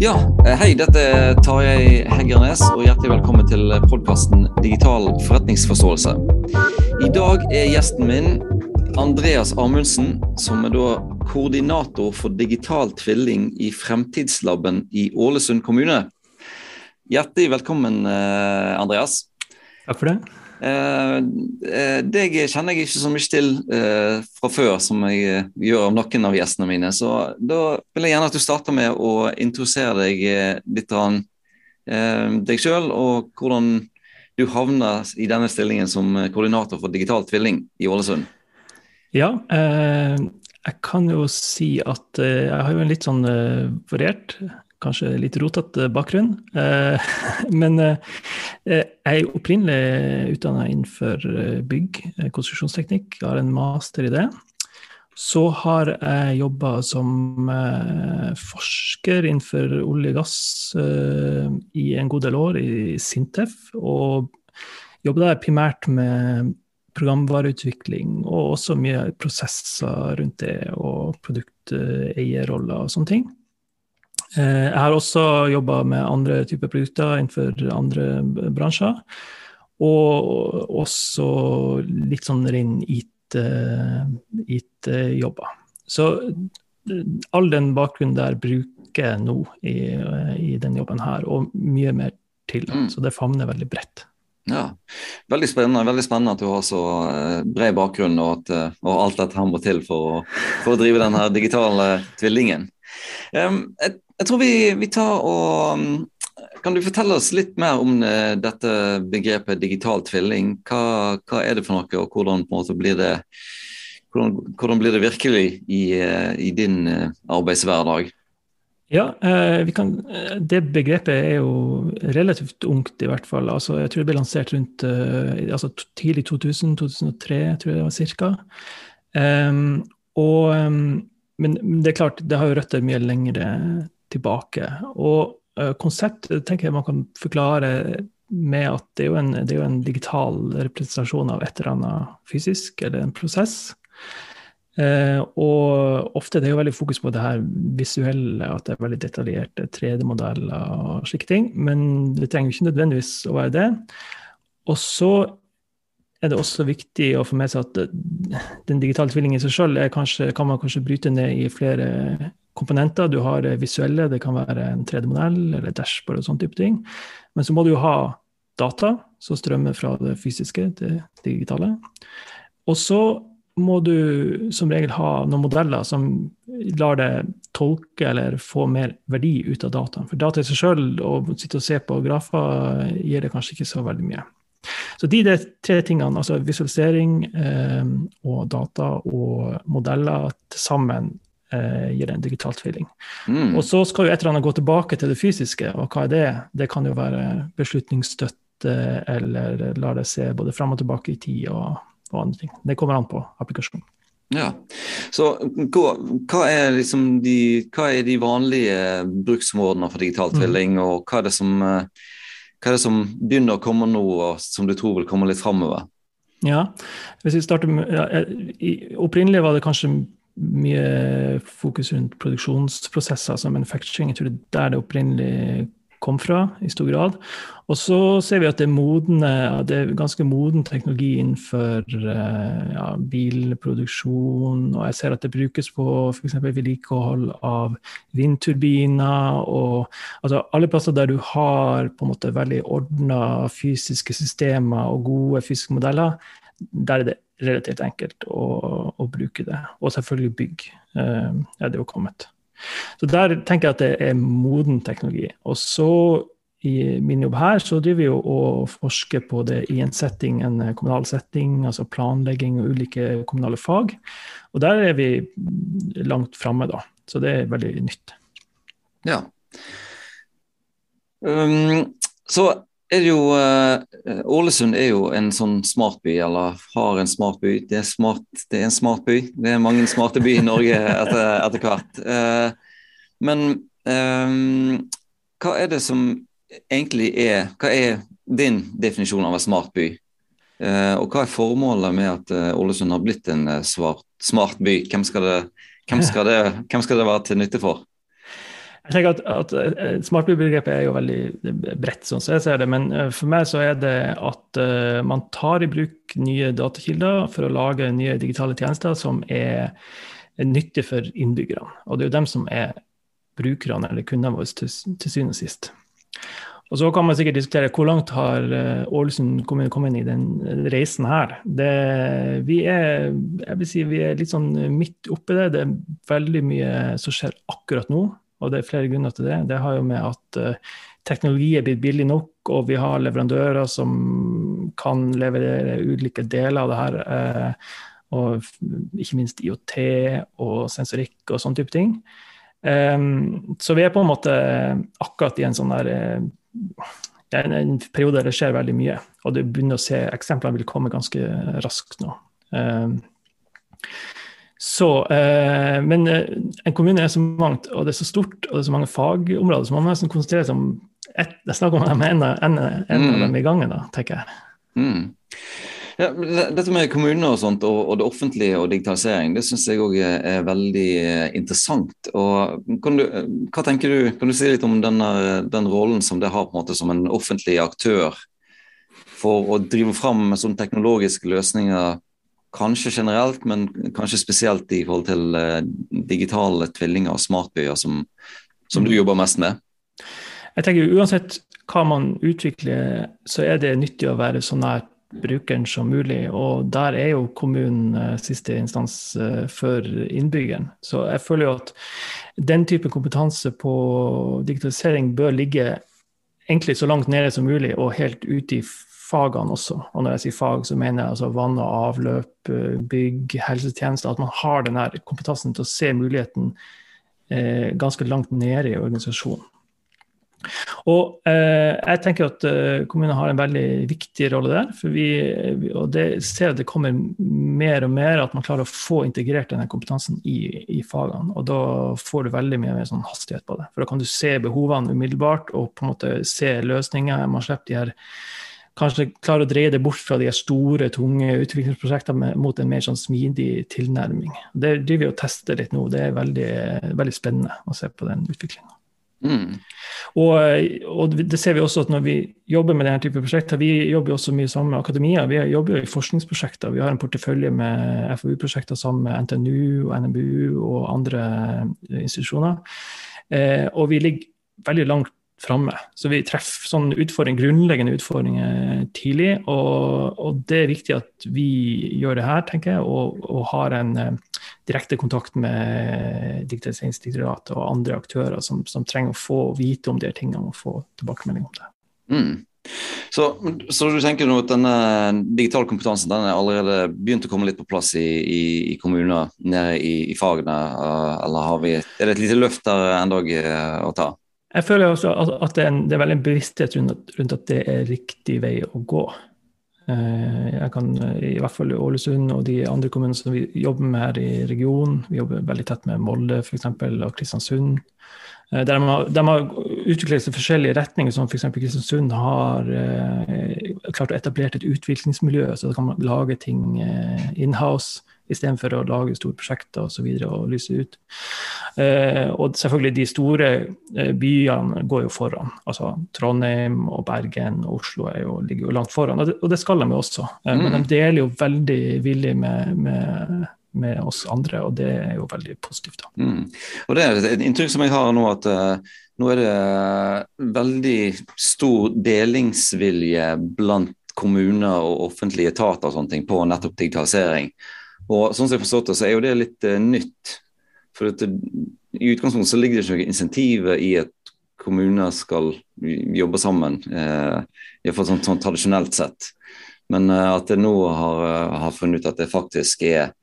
Ja, eh, hei. Dette er Tarjei Heggernes, og hjertelig velkommen til podkasten Digital forretningsforståelse. I dag er gjesten min Andreas Amundsen, som er da koordinator for digital tvilling i Fremtidslaben i Ålesund kommune. Hjertelig velkommen, eh, Andreas. Takk for det. Eh, eh, deg kjenner jeg ikke så mye til eh, fra før, som jeg gjør av noen av gjestene mine. Så da vil jeg gjerne at du starter med å introdusere deg litt an, eh, deg sjøl, og hvordan du havna i denne stillingen som koordinator for digital tvilling i Ålesund. Ja, jeg kan jo si at jeg har jo en litt sånn variert kanskje litt rotete bakgrunn. Eh, men eh, jeg er opprinnelig utdanna innenfor eh, bygg, konstruksjonsteknikk. Jeg har en master i det. Så har jeg jobba som forsker innenfor olje og gass i en god del år i Sintef. Og jobba der primært med programvareutvikling og også mye prosesser rundt det, og produkteierroller og sånne ting. Eh, jeg har også jobba med andre typer produkter innenfor andre bransjer. Og også litt sånn ren IT-jobber. Så eh, all den bakgrunnen der bruker jeg nå i, i den jobben her, og mye mer til. Mm. Så det favner veldig bredt. Ja, Veldig spennende veldig spennende at du har så bred bakgrunn og, at, og alt dette her må til for å, for å drive den digitale tvillingen. Um, et, jeg tror vi, vi, tar og um, Kan du fortelle oss litt mer om dette begrepet digital tvilling? Hva, hva, er det for noe, og hvordan, blir, det, hvordan, hvordan blir det virkelig i, uh, i din uh, arbeidshverdag? Ja, kan, det begrepet er jo relativt ungt, i hvert fall. Altså, jeg tror det ble lansert rundt altså, tidlig 2000-2003, tror jeg det var cirka. Um, og, um, men det er klart, det har jo røtter mye lengre tilbake. Og konseptet konsept tenker jeg man kan forklare med at det er, en, det er jo en, digital representasjon av et eller annet fysisk, eller en prosess. Eh, og ofte det er jo veldig fokus på det her visuelle, at det er veldig detaljerte 3D-modeller og slike ting. Men det trenger ikke nødvendigvis å være det. Og så er det også viktig å få med seg at den digitale tvillingen i seg selv kan man kanskje bryte ned i flere komponenter. Du har visuelle, det kan være en 3D-modell eller dashboard og sånne type ting. Men så må du jo ha data som strømmer fra det fysiske til det digitale. Og så må du som regel ha noen modeller som lar deg tolke eller få mer verdi ut av dataen. For data i seg sjøl, å sitte og se på grafer, gir det kanskje ikke så veldig mye. Så de, de tre tingene, altså visualisering eh, og data og modeller til sammen eh, gir en digital tvilling. Mm. Og så skal jo et eller annet gå tilbake til det fysiske, og hva er det? Det kan jo være beslutningsstøtte eller lar det se både fram og tilbake i tid og, og andre ting. Det kommer an på applikasjonen. Ja, så hva er, liksom de, hva er de vanlige bruksområdene for digital mm. tvilling, mm. og hva er, som, hva er, det som, begynner å komme nå, og som du tror vil komme litt framover? Ja, hvis vi starter med, ja, Opprinnelig var det kanskje mye fokus rundt produksjonsprosesser, altså manufacturing. Jeg tror det er der det opprinnelig kom fra, i stor grad. Og så ser vi at det er, modne, det er ganske moden teknologi innenfor eh, ja, bilproduksjon. Og jeg ser at det brukes på f.eks. vedlikehold av vindturbiner. og altså Alle plasser der du har på en måte veldig ordna fysiske systemer og gode fysiske modeller, der er det relativt enkelt å, å bruke det. Og selvfølgelig bygg. eh, er det jo kommet. Så der tenker jeg at det er moden teknologi. Og så i min jobb her så driver vi jo og forsker på det i en setting, en kommunal setting, altså planlegging og ulike kommunale fag. Og der er vi langt framme, da. Så det er veldig nytt. Ja. Um, så er det jo uh, Ålesund er jo en sånn smartby, eller har en smartby. Det smart, det er en smart by. Det er mange smarte byer i Norge etter, etter hvert. Uh, men um, hva er det som egentlig er Hva er din definisjon av en smart by? Uh, og hva er formålet med at Ålesund har blitt en svart, smart by? Hvem skal, det, hvem, skal det, hvem skal det være til nytte for? Jeg tenker at, at eh, Smartbybegrepet er jo veldig bredt, sånn som jeg ser det. Men eh, for meg så er det at uh, man tar i bruk nye datakilder for å lage nye digitale tjenester som er, nyttige for innbyggerne. Og det er jo dem som er brukerne eller kundene våre til, til syvende og sist. Og Så kan man sikkert diskutere hvor langt har Ålesund kommune kommet inn i den reisen her. Det, vi, er, si, vi er litt sånn midt oppi det. Det er veldig mye som skjer akkurat nå. Og det er flere grunner til det. Det har jo med at uh, teknologi er blitt billig nok, og vi har leverandører som kan levere ulike deler av det her. Uh, og ikke minst IOT og sensorikk og sånne type ting. Um, så vi er på en måte akkurat i en sånn der en, en periode der det skjer veldig mye. Og du begynner å se eksemplene vil komme ganske raskt nå. Um, så, eh, men eh, en kommune er så mangt, og det er så stort, og det er så mange fagområder, så man må nesten konsentrere seg om ett Jeg snakker om dem en, en, en mm. av dem i gangen, da, tenker jeg. Mm. Ja, dette med kommuner og sånt, og, og, det offentlige og digitalisering, det syns jeg òg er, veldig eh, interessant. Du, hva tenker du, kan du si litt om denne, den rollen som det har på en måte som en offentlig aktør for å drive fram sånne teknologiske løsninger Kanskje generelt, men kanskje spesielt i forhold til uh, digitale tvillinger og smartbyer, som, som, du mm. jobber mest med? Jeg tenker Uansett hva man utvikler, så er det nyttig å være så nær brukeren som mulig. Og der er jo kommunen uh, siste instans uh, for innbyggeren. Så jeg føler jo at den type kompetanse på digitalisering bør ligge egentlig så langt nede som mulig og helt ute i fagene også. Og når jeg sier fag, så mener jeg altså vann og avløp, eh, bygg, helsetjenester. At man har den kompetansen til å se muligheten eh, ganske langt nede i organisasjonen. Og eh, jeg tenker at eh, kommunene har en veldig viktig rolle der. for vi, og det ser at det kommer mer og mer at man klarer å få integrert denne kompetansen i, i fagene. Og da får du veldig mye mer sånn hastighet på det. For da kan du se behovene umiddelbart og på en måte se løsninger. Man slipper de her kanskje klare å dreie det bort fra de store, tunge utviklingsprosjektene mot en mer sånn smidig tilnærming. Det driver vi og tester litt nå. Det er veldig, veldig spennende å se på den utviklinga. Mm. Og, og, det ser vi også at når vi jobber med denne type prosjekter, vi jobber også mye sammen med akademia. Vi jobber jo i forskningsprosjekter. Vi har en portefølje med FoU-prosjekter sammen med NTNU og NMBU og andre institusjoner. Eh, og vi ligger veldig langt framme. Så vi treffer sånne utfordring, grunnleggende utfordringer tidlig. Og, og, det er viktig at vi gjør det her, tenker jeg, og, og har en eh, direkte kontakt med Digitaliseringsdirektoratet og andre aktører som, som, trenger å få vite om de tingene og få tilbakemelding om det. Mm. Så, så, du tenker nå at denne digitale kompetansen den er allerede begynt å komme litt på plass i, i, i kommuner nede i, i fagene, eller eller vi, er det et lite løft der endog uh, å ta? Jeg føler også at det er, en, det er veldig en bevissthet rundt, rundt, at det er riktig vei å gå. Eh, jeg kan i hvert fall i Ålesund og de andre kommunene som vi jobber med her i regionen, vi jobber veldig tett med Molde f.eks. og Kristiansund. Eh, de har, de har utviklet seg forskjellige retninger, som f.eks. Kristiansund har eh, klart å etablere et utviklingsmiljø, så da kan man lage ting eh, in-house istedenfor å lage store prosjekter osv. Og, så og lyse ut. Eh, og selvfølgelig de store eh, byene går jo foran. Altså Trondheim og Bergen og Oslo jo, ligger jo langt foran, og det, og det skal de jo også. Eh, mm. Men de deler jo veldig villig med, med med oss andre, og det er jo veldig positivt. Mm. Og Det er et inntrykk som jeg har nå, at uh, nå er det veldig stor delingsvilje blant kommuner og offentlige etater og sånne ting på nettopp digitalisering. Og sånn som jeg forstått det, så er jo det litt uh, nytt. For det, I utgangspunktet så ligger det ikke noe insentiv i at kommuner skal jobbe sammen, eh, iallfall sånn, sånn tradisjonelt sett. Men uh, at jeg nå har, har, funnet ut at det faktisk er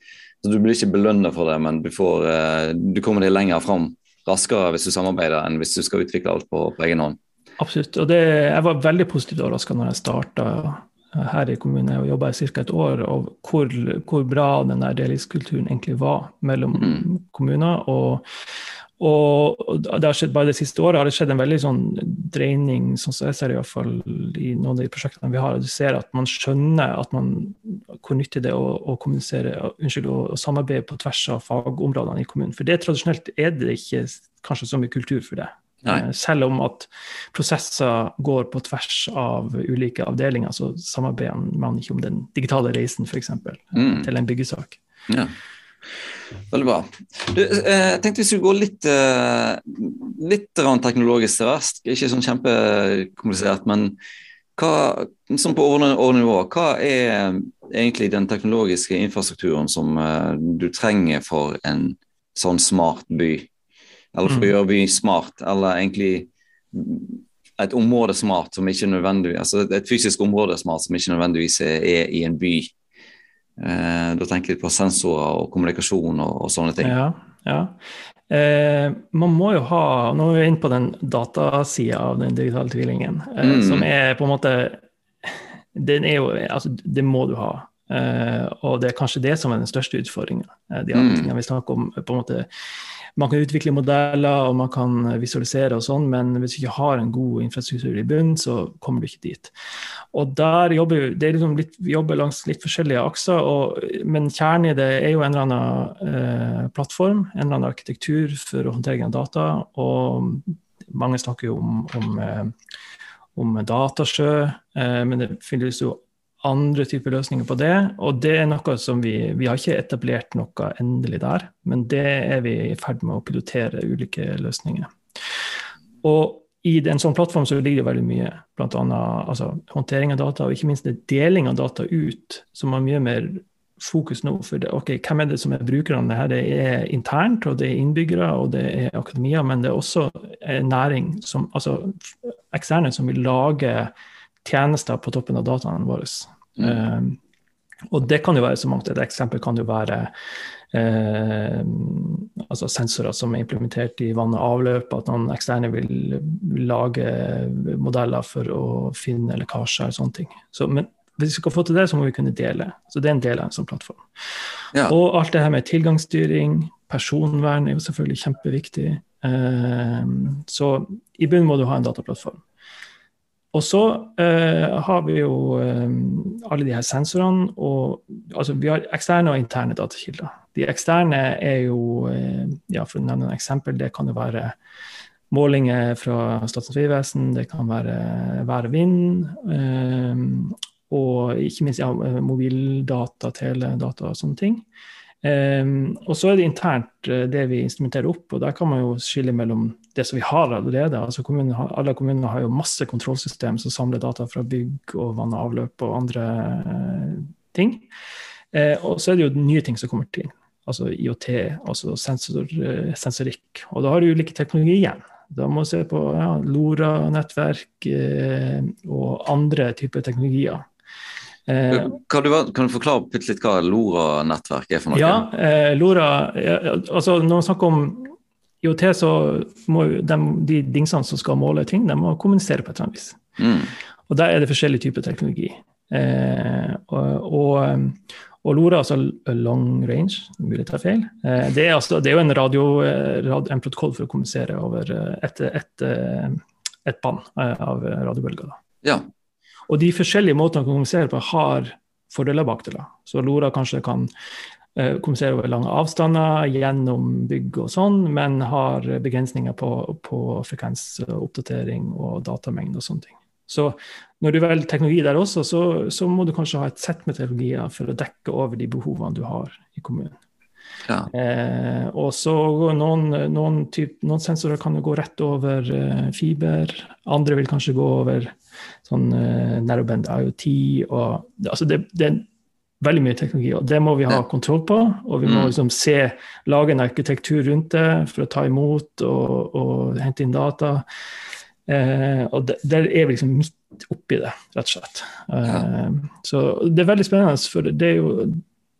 så Du blir ikke belønnet for det, men du, får, uh, du kommer deg lenger fram raskere hvis du samarbeider, enn hvis du skal utvikle alt på, på egen hånd. Absolutt. og det, Jeg var veldig positivt overraska når jeg starta her i kommunen og jobba i ca. et år, og hvor, hvor bra den der delingskulturen egentlig var mellom mm. kommuner. og og det har skjedd, bare det siste året har det skjedd en veldig sånn dreining, sånn som jeg ser i hvert fall i noen av de prosjektene vi har. Du ser at man skjønner at man, hvor nyttig det er å, å kommunisere, unnskyld, å, å, samarbeide på tvers av fagområdene i kommunen. For det tradisjonelt er det ikke kanskje så mye kultur for det. Nei. Selv om at prosesser går på tvers av ulike avdelinger, så samarbeider man ikke om den digitale reisen, f.eks., mm. til en byggesak. Ja. Veldig bra. Du, eh, jeg tenkte vi skulle gå litt, eh, litt teknologisk til verst. Ikke sånn kjempekomplisert, men hva, sånn på nivå, hva er egentlig den teknologiske infrastrukturen som eh, du trenger for en sånn smart by? Eller for å mm. gjøre by smart, eller egentlig et område smart som ikke nødvendigvis altså Et fysisk område smart som ikke nødvendigvis er i en by. Eh, da tenker vi på sensorer og kommunikasjon og, og sånne ting. Ja, ja. Eh, man må jo ha Nå er vi inne på den datasida av den digitale tvillingen, eh, mm. som er på en måte Den er jo Altså, det må du ha. Eh, og det er kanskje det som er den største utfordringen. Eh, de andre mm. tingene vi snakker om, på en måte man kan utvikle modeller og man kan visualisere, og sånn, men hvis du ikke har en god infrastruktur i bunnen, så kommer du ikke dit. Og der jobber det er liksom litt, vi jobber langs litt forskjellige akser, og, men kjernen i det er jo en eller annen eh, plattform, en eller annen arkitektur for å håndtere data. Og mange snakker jo om, om, eh, om datasjø, eh, men det finnes jo andre typer løsninger på det. Og det er noe som vi Vi har ikke etablert noe endelig der, men det er vi i ferd med å pilotere ulike løsninger. Og i en sånn plattform så ligger det veldig mye, bl.a. Altså, håndtering av data, og ikke minst deling av data ut, som har mye mer fokus nå. For det, ok, hvem er det som er brukerne? Det er internt, og det er innbyggere, og det er akademia, men det er også næring, som, altså eksterne, som vil lage tjenester på toppen av dataene våre. Mm. Uh, og det kan jo være så mangt. Et eksempel kan jo være uh, altså sensorer som er implementert i vann og avløp, at noen eksterne vil, lage modeller for å finne lekkasjer og sånne ting. Så, men hvis vi skal få til det, så må vi kunne dele. Så det er en del av en sånn plattform. Ja. Og alt det her med tilgangsstyring, personvern er jo selvfølgelig kjempeviktig. Uh, så i bunnen må du ha en dataplattform. Og så eh, har vi jo eh, alle de her sensorene. og altså Vi har eksterne og interne datakilder. De eksterne er jo, eh, ja, for å nevne et eksempel, det kan jo være målinger fra Statens vegvesen, det kan være vær og vind. Eh, og ikke minst ja, mobildata, teledata og sånne ting. Um, og så er det internt uh, det vi instrumenterer opp, og der kan man jo skille mellom det som vi har allerede. altså kommunen Alle kommuner har jo masse kontrollsystem som samler data fra bygg og vann og avløp og andre uh, ting. Uh, og så er det jo nye ting som kommer til. Altså IOT, altså sensor, sensorikk. Og da har du ulike teknologier igjen. Da må du se på ja, LoRa-nettverk og andre typer teknologier. Eh, kan du, kan du forklare litt hva LoRa-nettverk er for noe? Ja, eh, LoRa, altså Når man snakker om IOT, så må de, de dingsene som skal måle ting, de må kommunisere på et eller annet vis. Mm. Og Der er det forskjellige typer teknologi. Eh, og, og, og, LoRa, altså long range, mulig jeg tar feil, eh, det, er altså, det, er jo en, radio, eh, en protokoll for å kommunisere over et, et, et band av radiobølger. Ja, og de forskjellige måtene å kommunisere på har fordeler bak det. Så LoRa kanskje kan kommunisere over lange avstander gjennom bygg og sånn, men har begrensninger på, på frekvensoppdatering og datamengde og sånne ting. Så når du velger teknologi der også, så, så, må du kanskje ha et sett med teknologier for å dekke over de behovene du har i kommunen. Ja. Eh, og så noen, noen, typ, noen, sensorer kan jo gå rett over eh, fiber, andre vil kanskje gå over sånn eh, narrowband IoT og altså det, det, veldig mye teknologi, og det må vi ha kontroll på. Og vi må mm. liksom se, lage en arkitektur rundt det for å ta imot og, og hente inn data. Eh, og det, der er vi liksom midt oppi det, rett og slett. Eh, ja. Så det er veldig spennende, for det er jo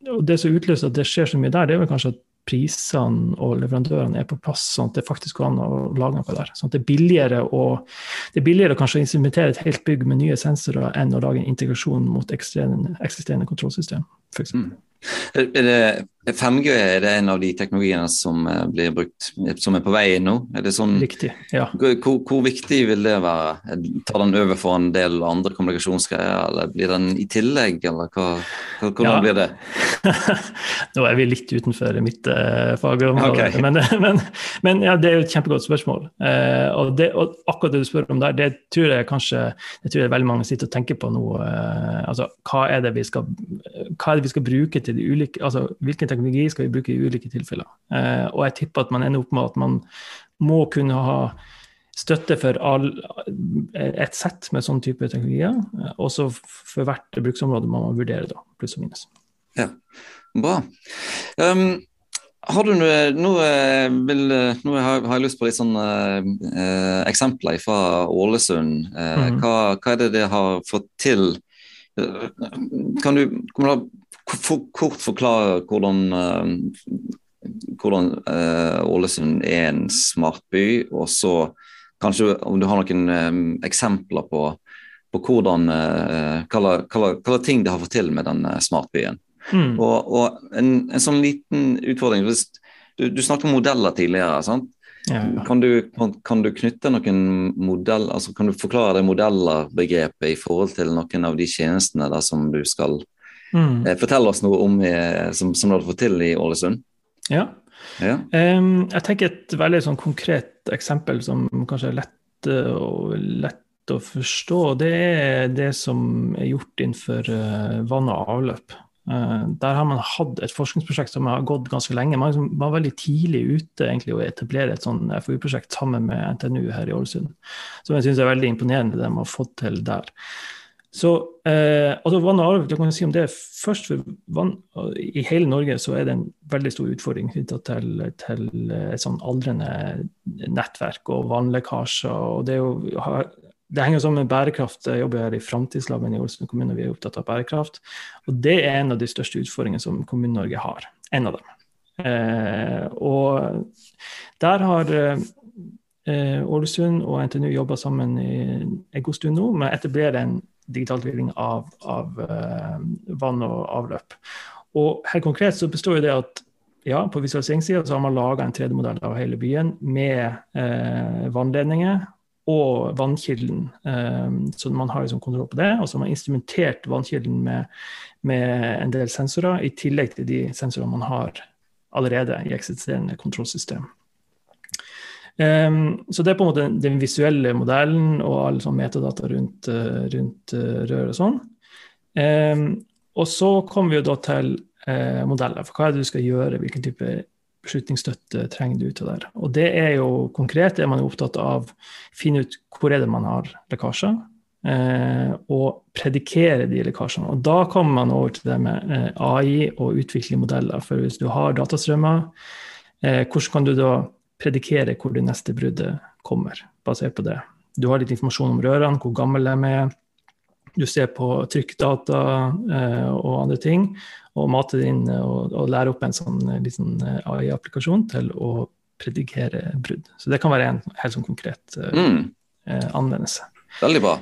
og det som utløser at det skjer så mye der, det er vel kanskje at prisene og leverandørene er på plass, sånn at det faktisk går an å lage noe der. Sånn at det er billigere å, det er billigere kanskje å instrumentere et helt bygg med nye sensorer enn å lage en integrasjon mot eksisterende kontrollsystem, f.eks. Mm. Er det 5G er det en av de teknologiene som eh, blir brukt, som er på vei nå? Sånn, Riktig, ja. Hvor, hvor, viktig vil det være? Tar den over for en del andre kommunikasjonsgreier, eller blir den i tillegg, eller hva, hvordan ja. blir det? nå er vi litt utenfor mitt uh, fagområde, okay. men, men, men ja, det er jo et kjempegodt spørsmål. Uh, og, det, og, akkurat det du spør om der, det tror jeg kanskje det tror jeg veldig mange sitter og tenker på nå. Uh, altså, hva er det vi skal, hva er det vi skal bruke til de ulike altså, hvilken teknologi skal vi bruke i ulike tilfeller. Eh, og jeg tipper at man ender opp med at man må kunne ha støtte for all, et sett med sånn type teknologier. Eh, og så for hvert bruksområde må man vurdere, da, pluss og minus. Ja, bra. Um, har du noe, noe, vil, noe har, har jeg lyst på litt sånne eh, eksempler fra Ålesund. Eh, mm. hva, hva, er det det har fått til? Eh, kan du, kan du kort forklare hvordan, eh, hvordan uh, Ålesund er en smart by, og så kanskje om du har noen um, eksempler på, på hvordan, hva, hva, ting det har fått til med den smartbyen. Mm. Og, og en, en, sånn liten utfordring Du, du snakket om modeller tidligere. sant? Ja. Kan, du, kan, du, knytte noen modell, altså kan du forklare det modellerbegrepet i forhold til noen av de tjenestene der som du skal Mm. Eh, fortelle oss noe om i, som, som du har fått til i Ålesund. Ja. ja. Um, jeg tenker et veldig sånn konkret eksempel som kanskje er lett, og, lett å forstå. Det er det som er gjort innenfor uh, vann og avløp. Uh, der har man hatt et forskningsprosjekt som har gått ganske lenge. Man liksom var veldig tidlig ute egentlig å etablere et sånn FoU-prosjekt sammen med NTNU her i Ålesund. Som jeg syns er veldig imponerende, det man har fått til der. Så eh, altså vann og avløp, kan jeg si om det først for vann, I hele Norge så er det en veldig stor utfordring knytta til, til, et sånn aldrende nettverk og vannlekkasjer. og det, jo, det henger sammen med bærekraft. Jeg jobber her i Framtidslaben i Ålesund kommune, og vi er opptatt av bærekraft. Og det er en av de største utfordringene som Kommune-Norge har. En av dem. Eh, og der har eh, Ålesund og NTNU jobba sammen i en god stund nå med å etablere en digital tvilling av, av eh, vann og avløp. Og helt konkret så består det at ja, på visualiseringssida har man laga en 3D-modell av hele byen med uh, vannledninger og vannkilden. Um, så man har liksom kontroll på det. Og så har man instrumentert vannkilden med, med en del sensorer, i tillegg til de sensorene man har allerede i eksisterende kontrollsystem. Um, så det er på en måte den visuelle modellen og alle sånn metadata rundt, uh, rundt rør og sånn. Og så kommer vi jo da til modeller for hva er det du skal gjøre, hvilken type beslutningsstøtte trenger du til der. Og det er jo konkret er man jo opptatt av å finne ut hvor er det man har lekkasjer, og predikere de lekkasjene. Og da kommer man over til det med AI og utvikle modeller. For hvis du har datastrømmer, hvordan kan du da predikere hvor det neste bruddet kommer, basert på det. Du har litt informasjon om rørene, hvor gammel de er. Du ser på trykkdata eh, og andre ting, og mater inn og, og lærer opp en sånn eh, liten eh, AI-applikasjon til å predikere brudd. Så det kan være en helt sånn konkret eh, mm. Eh, anvendelse. Veldig bra.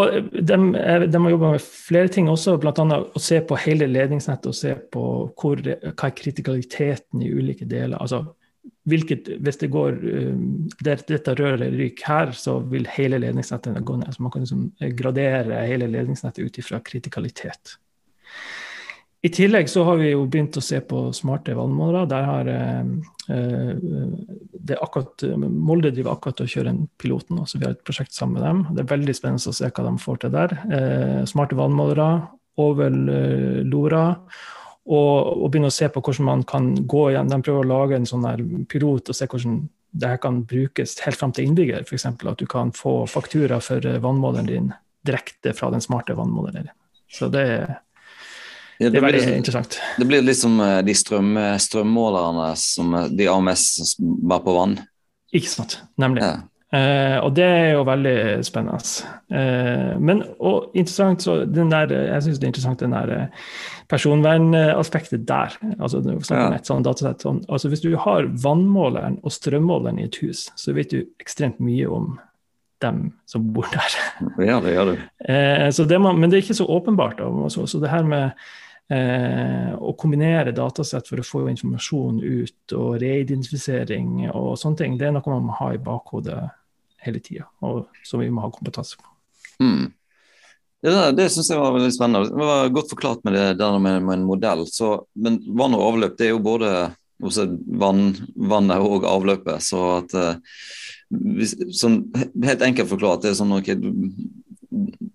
Og de, de har jobba med flere ting også, bl.a. å se på hele ledningsnettet og se på hvor, hva er kritikaliteten i ulike deler. Altså hvilket, hvis det går uh, der dette røret ryker her, så vil hele ledningsnettet gå ned. Så man kan liksom gradere hele ledningsnettet ut ifra kritikalitet. I tillegg så har vi jo begynt å se på smarte vannmålere. Der har uh, det akkurat, Molde driver akkurat og kjører en piloten, så vi har et prosjekt sammen med dem. Det er veldig spennende å se hva de får til der. Uh, smarte vannmålere over Lora og, og, begynne å se på hvordan man kan gå igjen. De prøver å lage en sånn pilot og se hvordan det her kan brukes helt fram til innbygger. F.eks. at du kan få faktura for vannmåleren din direkte fra den smarte vannmåleren. Så det, ja, det, det, er veldig liksom, interessant. Det blir liksom de strøm, strømmålerne som de AMS bare på vann? Ikke sant, nemlig. Ja. Eh, og det er jo veldig spennende. Eh, men og interessant, så den der, jeg syns det er interessant den der eh, personvernaspektet der. altså, ja. et sånt datasett, sånn, altså Hvis du har vannmåleren og strømmåleren i et hus, så vet du ekstremt mye om dem som bor der. Ja, det gjør du. Eh, det man, men det er ikke så åpenbart. Altså, så det her med Eh, å kombinere datasett for å få informasjon ut, og reidentifisering og sånne ting, det er noe man må ha i bakhodet hele tida, og som vi må ha kompetanse på. Mm. Det, det syns jeg var veldig spennende. Det var godt forklart med det der med, med en modell. Så, men vann og avløp det er jo både vann, vannet og avløpet. Så at hvis, sånn, Helt enkelt forklart, det er sånn okay,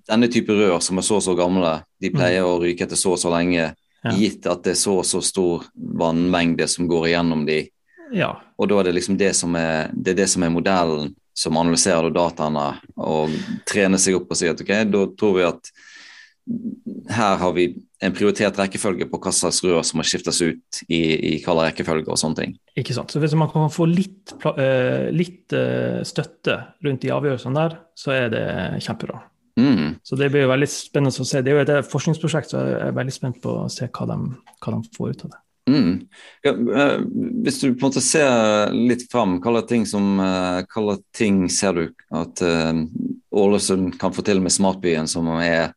denne type rør som er så og så gamle, de mm. pleier å ryke etter så og så lenge, ja. gitt at det er så og så stor vannmengde som går igjennom de. Ja. Og da er det liksom det som er, det er, det som er modellen som analyserer dataene og trener seg opp og sier at ok, da tror vi at her har vi en prioritert rekkefølge på hva slags rør som må skiftes ut i, i hvilken rekkefølge og sånne ting. Ikke sant. Så hvis man kan få litt, uh, litt uh, støtte rundt de avgjørelsene der, så er det kjempebra. Mm. Så det blir jo veldig spennende å se. Det er jo et forskningsprosjekt, så jeg er veldig spent på å se hva de, hva de får ut av det. Mm. Ja, eh, hvis du på en måte ser litt fram, hva slags ting, som, hva ting ser du at uh, Ålesund kan få til med Smartbyen, som er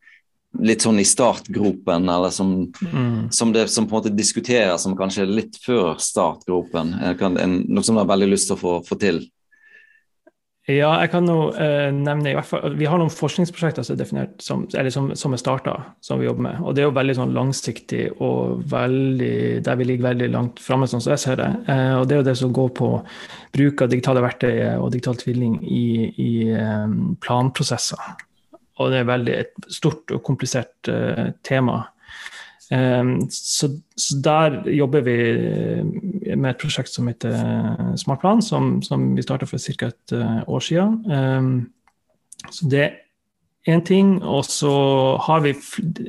litt sånn i startgropen, eller som, mm. som det som på en måte diskuteres som kanskje litt før startgropen? Kan, en, noe som du har veldig lyst til å få, få til? Ja, jeg kan nå eh, nevne i hvert fall, Vi har noen forskningsprosjekter som er definert som, eller som, som er starta, som vi jobber med. og Det er jo veldig sånn langsiktig og veldig, der vi ligger veldig langt framme, sånn som jeg ser det. Eh, og Det er jo det som går på bruk av digitale verktøy og digital tvilling i, i eh, planprosesser. Og det er veldig et stort og komplisert eh, tema. Ehm, så, der jobber vi eh, med et prosjekt som heter eh, Smartplan, som, som vi starta for ca. et eh, år siden. Ehm, så det er én ting. Og så har vi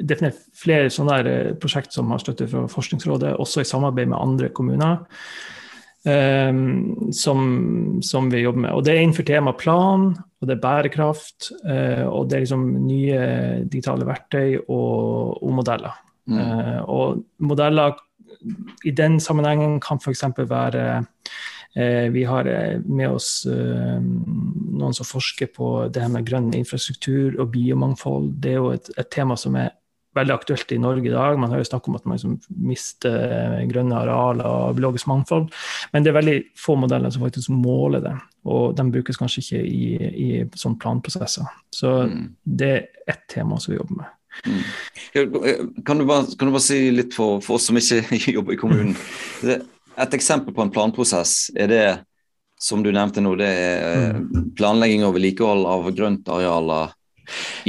definert flere sånne prosjekt som har støtte fra Forskningsrådet, også i samarbeid med andre kommuner. Um, som, som, vi jobber med. Og Det er innenfor tema plan, og det er bærekraft, uh, og det er liksom nye digitale verktøy og, og modeller. Mm. Uh, og modeller i den sammenhengen kan f.eks. være uh, Vi har eh, med oss uh, noen som forsker på det her med grønn infrastruktur og biomangfold. Det er jo et, et, tema som er veldig aktuelt i Norge i dag. Man hører snakk om at man liksom mister grønne arealer og biologisk mangfold. Men det er veldig få modeller som faktisk måler det. Og de brukes kanskje ikke i, i sånne planprosesser. Så mm. det er ett tema som vi jobber med. Mm. Kan, du bare, kan, du bare, si litt for, for, oss som ikke jobber i kommunen. Et eksempel på en planprosess, er det som du nevnte nå, det er mm. planlegging og vedlikehold av grøntarealer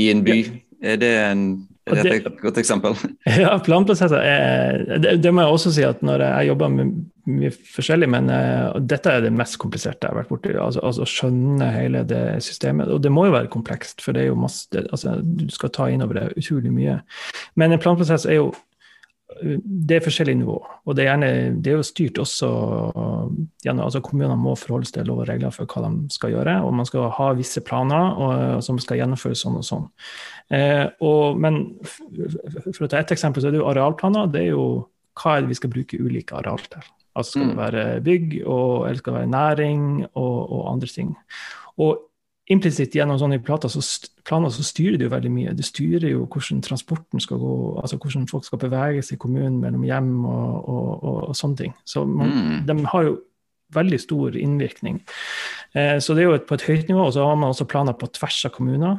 i en by. Er det en er det et godt eksempel? Ja, planprosesser er det, det, må jeg også si at når jeg jobber med mye forskjellig, men uh, dette er det mest kompliserte jeg har vært borti. Altså, altså skjønne hele det systemet. Og det må jo være komplekst, for det er jo masse, altså, du skal ta inn over det utrolig mye. Men en planprosess er jo det er forskjellige nivå. Og det er, gjerne, det er jo styrt også gjennom altså Kommunene må forholde seg til lov og regler for hva de skal gjøre. Og man skal ha visse planer og, som skal gjennomføres sånn og sånn. Eh, og, men for å ta ett eksempel, så er det jo arealplaner. Det er jo hva er det vi skal bruke ulike areal til. Altså skal det mm. være bygg, og, eller skal det være næring og, og andre ting. Og implisitt gjennom sånne planer så, planer så styrer det jo veldig mye. Det styrer jo hvordan transporten skal gå, altså hvordan folk skal bevege seg i kommunen mellom hjem og, og, og, og sånne ting. Så man, mm. de har jo veldig stor innvirkning. Eh, så det er jo et, på et høyt nivå. Og så har man også planer på tvers av kommuner.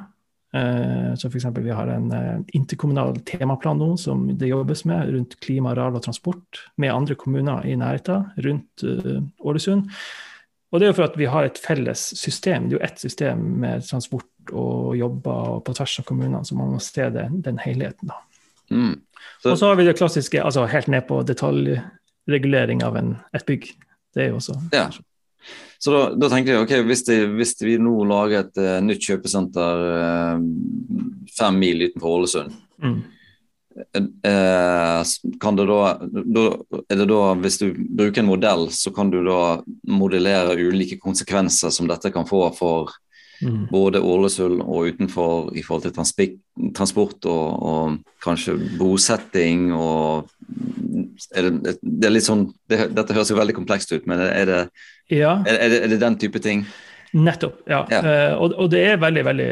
Eh, så f.eks. vi har en eh, interkommunal temaplan nå som det jobbes med rundt klima, areal og transport med andre kommuner i nærheten rundt uh, Ålesund. Og det er jo for at vi har et felles system. Det er jo ett system med transport og jobber på tvers av kommunene, så man må se det, den helheten. da. Mm. Så, og så har vi det klassiske, altså helt ned på detaljregulering av en, et bygg. Det er jo også ja. Så da, da, tenkte jeg ok, hvis, det, hvis vi nå lager et uh, nytt kjøpesenter uh, fem mil utenfor Ålesund, mm. uh, kan det da, da, er det da, Hvis du bruker en modell, så kan du da modellere ulike konsekvenser som dette kan få for mm. både Ålesund og utenfor i forhold til transport og, og kanskje bosetting og er det, det, er litt sånn, det, Dette høres jo veldig komplekst ut, men er det, ja. er, er det, den type ting? Nettopp, ja. ja. Uh, og, og, det er veldig, veldig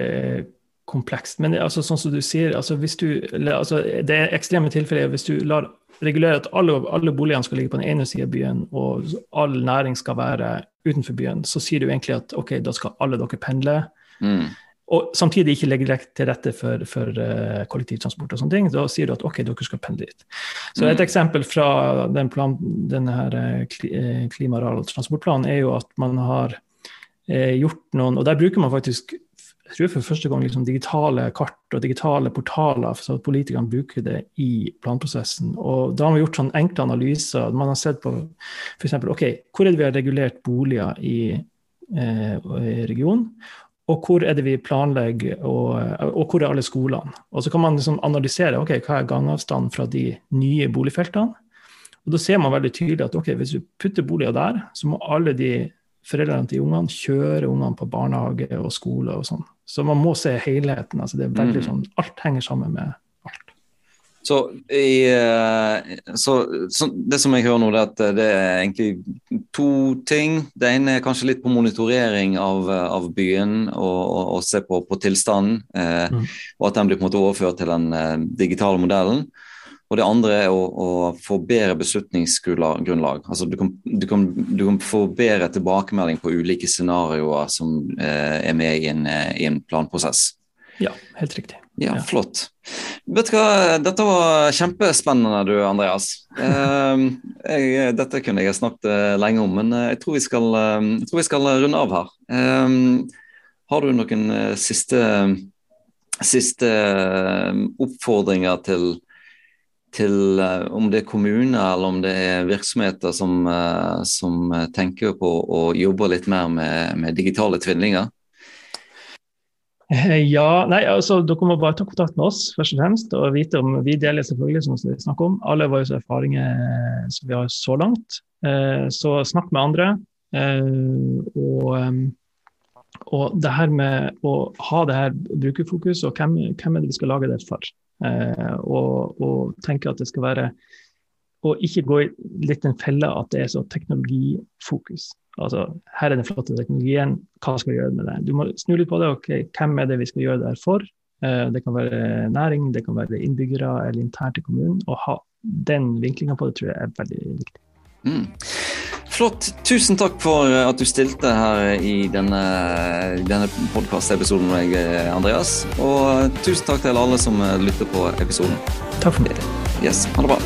komplekst. Men altså, sånn som du sier, altså, hvis du, altså, det er ekstreme tilfeller hvis du lar regulere at alle, alle boligene skal ligge på den ene siden av byen, og all næring skal være utenfor byen, så sier du egentlig at ok, da skal alle dere pendle. Mm. Og samtidig ikke legge til rette for, for uh, kollektivtransport og sånne ting. Da sier du at ok, dere skal pendle dit. Så et mm. eksempel fra den plan, denne her, uh, klima- og transportplanen er jo at man har uh, gjort noen Og der bruker man faktisk jeg tror for første gang liksom, digitale kart og digitale portaler, så at politikerne bruker det i planprosessen. Og Da har man gjort sånn enkle analyser. Man har sett på f.eks. ok, hvor er det vi har regulert boliger i, eh, i regionen, og hvor er det vi planlegger, og, og, hvor er alle skolene. Og Så kan man liksom analysere ok, hva er gangavstanden fra de nye boligfeltene. Og Da ser man veldig tydelig at ok, hvis du putter boliger der, så må alle de foreldrene til ungene kjøre ungene på barnehage og skole og sånn. Så man må se helheten. altså det er veldig mm. sånn, Alt henger sammen med. Så, i, eh, så, så, det som jeg hører nå, det er at det er egentlig to ting. Det ene er kanskje litt på monitorering av, av byen og, og, og, se på, på tilstanden. Eh, mm. Og at den blir på en måte overført til den eh, digitale modellen. Og det andre er å, å få bedre beslutningsgrunnlag. Altså du kan, du, kan, du kan, få bedre tilbakemelding på ulike scenarioer som eh, er med i en, eh, i en, planprosess. Ja, helt riktig. Ja, ja, Flott. Vet du hva, Dette var kjempespennende, du Andreas. Eh, jeg, dette kunne jeg snakket eh, lenge om, men eh, jeg tror vi skal, jeg tror vi skal runde av her. Eh, har du noen siste, siste oppfordringer til til eh, om det er kommuner eller om det er virksomheter som, eh, som tenker på å jobbe litt mer med, med digitale tvillinger? Eh, ja, nei, altså Dere må bare ta kontakt med oss først og fremst, og vite om vi deler selvfølgelig som vi snakker om, alle våre erfaringer som vi har så langt. Så snakk med andre. Og, og det her med å ha det her brukerfokus, og hvem, hvem er det vi skal lage det for? Eh, og, og tenke at det skal være Og ikke gå i litt den felle at det er så teknologifokus. Altså, her er den flotte teknologien, hva skal vi gjøre med det? Du må snu litt på det. ok, Hvem er det vi skal gjøre det her for? Eh, det kan være næring, det kan være innbyggere eller internt i kommunen. Å ha den vinklinga på det tror jeg er veldig viktig. Mm. Flott. Tusen takk for at du stilte her i denne, denne podkastepisoden med meg, Andreas. Og tusen takk til alle som lytter på episoden. Takk for meg. Yes, Ha det bra.